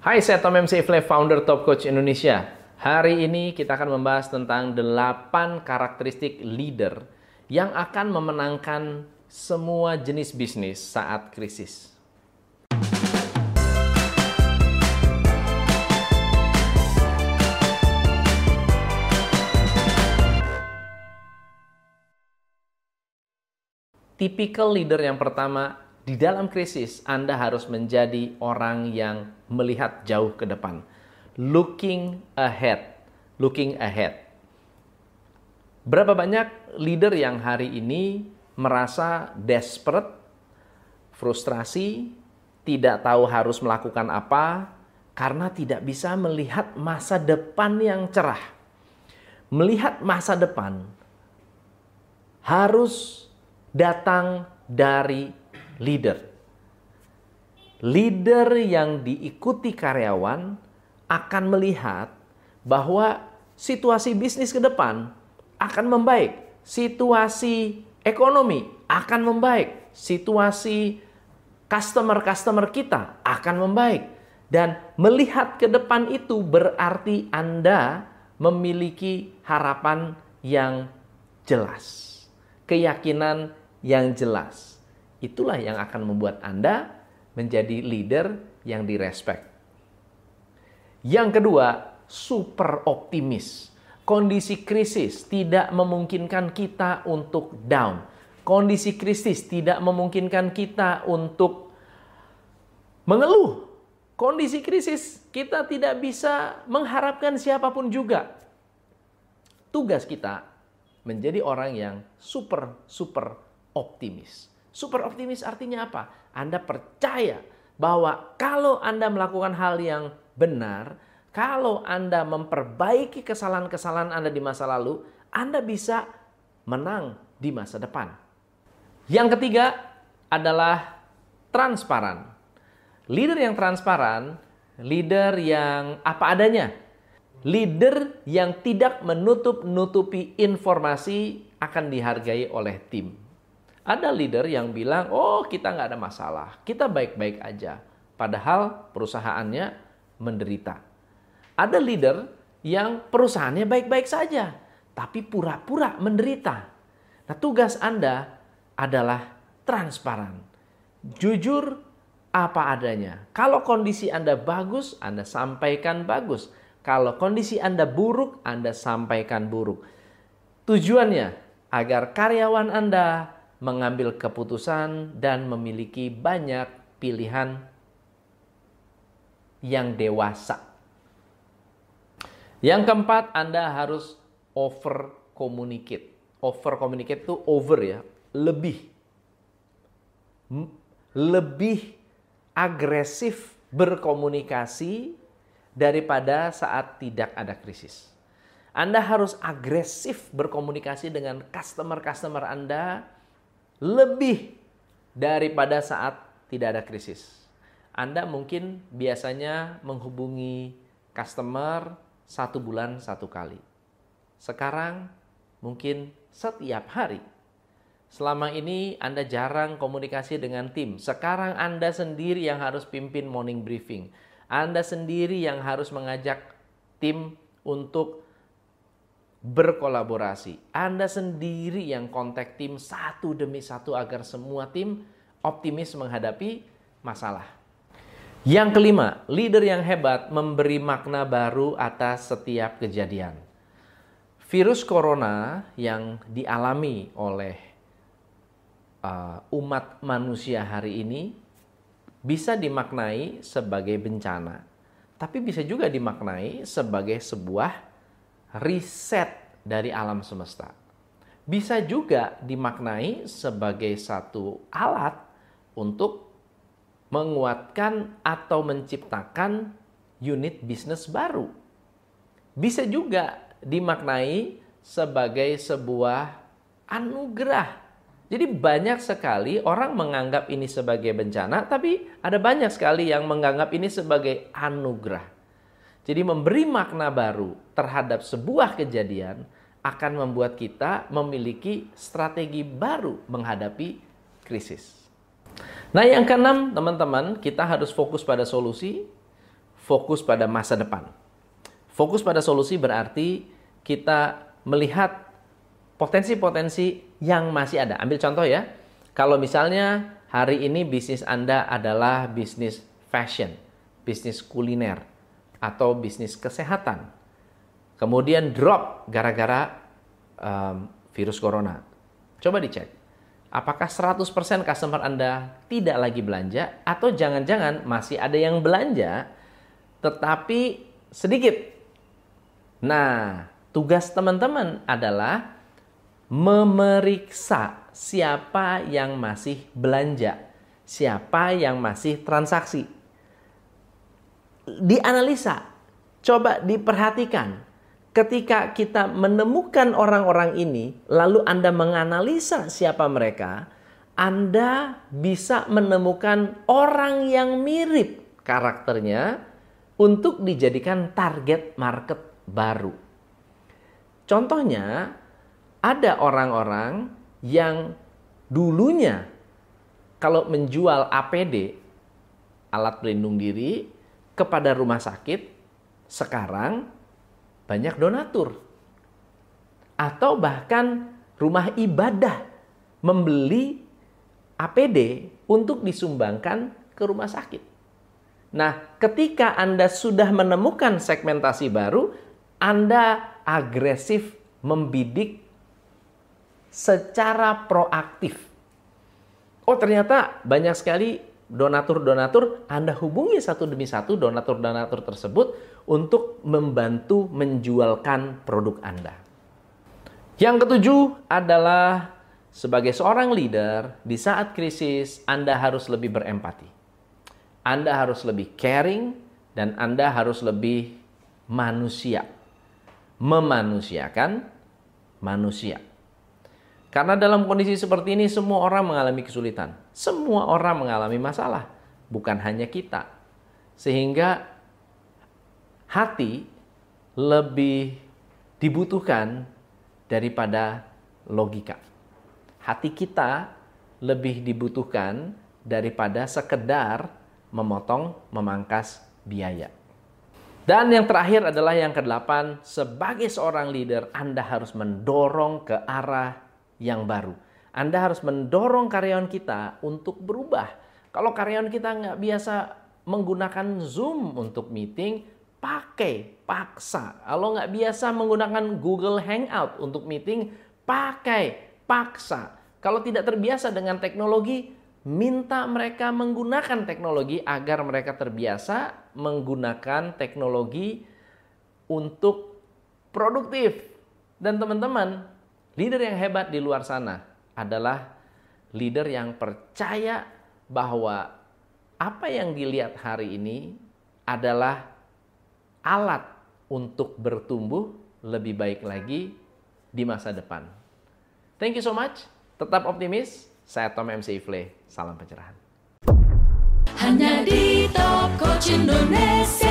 Hai, saya Tom MC Ifle, founder Top Coach Indonesia. Hari ini kita akan membahas tentang 8 karakteristik leader yang akan memenangkan semua jenis bisnis saat krisis. Tipikal leader yang pertama di dalam krisis, Anda harus menjadi orang yang melihat jauh ke depan. Looking ahead. Looking ahead. Berapa banyak leader yang hari ini merasa desperate, frustrasi, tidak tahu harus melakukan apa, karena tidak bisa melihat masa depan yang cerah. Melihat masa depan harus datang dari leader. Leader yang diikuti karyawan akan melihat bahwa situasi bisnis ke depan akan membaik, situasi ekonomi akan membaik, situasi customer-customer kita akan membaik. Dan melihat ke depan itu berarti Anda memiliki harapan yang jelas, keyakinan yang jelas. Itulah yang akan membuat Anda menjadi leader yang direspek. Yang kedua, super optimis. Kondisi krisis tidak memungkinkan kita untuk down. Kondisi krisis tidak memungkinkan kita untuk mengeluh. Kondisi krisis kita tidak bisa mengharapkan siapa pun juga. Tugas kita menjadi orang yang super super optimis. Super optimis artinya apa? Anda percaya bahwa kalau Anda melakukan hal yang benar, kalau Anda memperbaiki kesalahan-kesalahan Anda di masa lalu, Anda bisa menang di masa depan. Yang ketiga adalah transparan. Leader yang transparan, leader yang apa adanya, leader yang tidak menutup-nutupi informasi akan dihargai oleh tim. Ada leader yang bilang, oh kita nggak ada masalah, kita baik-baik aja. Padahal perusahaannya menderita. Ada leader yang perusahaannya baik-baik saja, tapi pura-pura menderita. Nah tugas Anda adalah transparan. Jujur apa adanya. Kalau kondisi Anda bagus, Anda sampaikan bagus. Kalau kondisi Anda buruk, Anda sampaikan buruk. Tujuannya agar karyawan Anda mengambil keputusan dan memiliki banyak pilihan yang dewasa. Yang keempat, Anda harus over communicate. Over communicate itu over ya, lebih. Lebih agresif berkomunikasi daripada saat tidak ada krisis. Anda harus agresif berkomunikasi dengan customer-customer Anda lebih daripada saat tidak ada krisis. Anda mungkin biasanya menghubungi customer satu bulan satu kali. Sekarang mungkin setiap hari. Selama ini Anda jarang komunikasi dengan tim. Sekarang Anda sendiri yang harus pimpin morning briefing. Anda sendiri yang harus mengajak tim untuk berkolaborasi. Anda sendiri yang kontak tim satu demi satu agar semua tim optimis menghadapi masalah. Yang kelima, leader yang hebat memberi makna baru atas setiap kejadian. Virus corona yang dialami oleh uh, umat manusia hari ini bisa dimaknai sebagai bencana, tapi bisa juga dimaknai sebagai sebuah riset dari alam semesta. Bisa juga dimaknai sebagai satu alat untuk menguatkan atau menciptakan unit bisnis baru. Bisa juga dimaknai sebagai sebuah anugerah. Jadi banyak sekali orang menganggap ini sebagai bencana, tapi ada banyak sekali yang menganggap ini sebagai anugerah. Jadi memberi makna baru terhadap sebuah kejadian akan membuat kita memiliki strategi baru menghadapi krisis. Nah, yang keenam, teman-teman, kita harus fokus pada solusi, fokus pada masa depan. Fokus pada solusi berarti kita melihat potensi-potensi yang masih ada. Ambil contoh ya. Kalau misalnya hari ini bisnis Anda adalah bisnis fashion, bisnis kuliner, atau bisnis kesehatan. Kemudian drop gara-gara um, virus corona. Coba dicek. Apakah 100% customer Anda tidak lagi belanja atau jangan-jangan masih ada yang belanja tetapi sedikit. Nah, tugas teman-teman adalah memeriksa siapa yang masih belanja, siapa yang masih transaksi. Dianalisa, coba diperhatikan. Ketika kita menemukan orang-orang ini, lalu Anda menganalisa siapa mereka, Anda bisa menemukan orang yang mirip karakternya untuk dijadikan target market baru. Contohnya, ada orang-orang yang dulunya kalau menjual APD, alat pelindung diri, kepada rumah sakit, sekarang banyak donatur. Atau bahkan rumah ibadah membeli APD untuk disumbangkan ke rumah sakit. Nah, ketika Anda sudah menemukan segmentasi baru, Anda agresif membidik secara proaktif. Oh ternyata banyak sekali donatur-donatur, Anda hubungi satu demi satu donatur-donatur tersebut untuk membantu menjualkan produk Anda. Yang ketujuh adalah sebagai seorang leader di saat krisis Anda harus lebih berempati. Anda harus lebih caring dan Anda harus lebih manusia. Memanusiakan manusia. Karena dalam kondisi seperti ini semua orang mengalami kesulitan. Semua orang mengalami masalah, bukan hanya kita. Sehingga hati lebih dibutuhkan daripada logika. Hati kita lebih dibutuhkan daripada sekedar memotong, memangkas biaya. Dan yang terakhir adalah yang kedelapan, sebagai seorang leader Anda harus mendorong ke arah yang baru. Anda harus mendorong karyawan kita untuk berubah. Kalau karyawan kita nggak biasa menggunakan Zoom untuk meeting, pakai, paksa. Kalau nggak biasa menggunakan Google Hangout untuk meeting, pakai, paksa. Kalau tidak terbiasa dengan teknologi, minta mereka menggunakan teknologi agar mereka terbiasa menggunakan teknologi untuk produktif. Dan teman-teman, Leader yang hebat di luar sana adalah leader yang percaya bahwa apa yang dilihat hari ini adalah alat untuk bertumbuh lebih baik lagi di masa depan. Thank you so much. Tetap optimis. Saya Tom MC Ifle. Salam pencerahan. Hanya di Top Coach Indonesia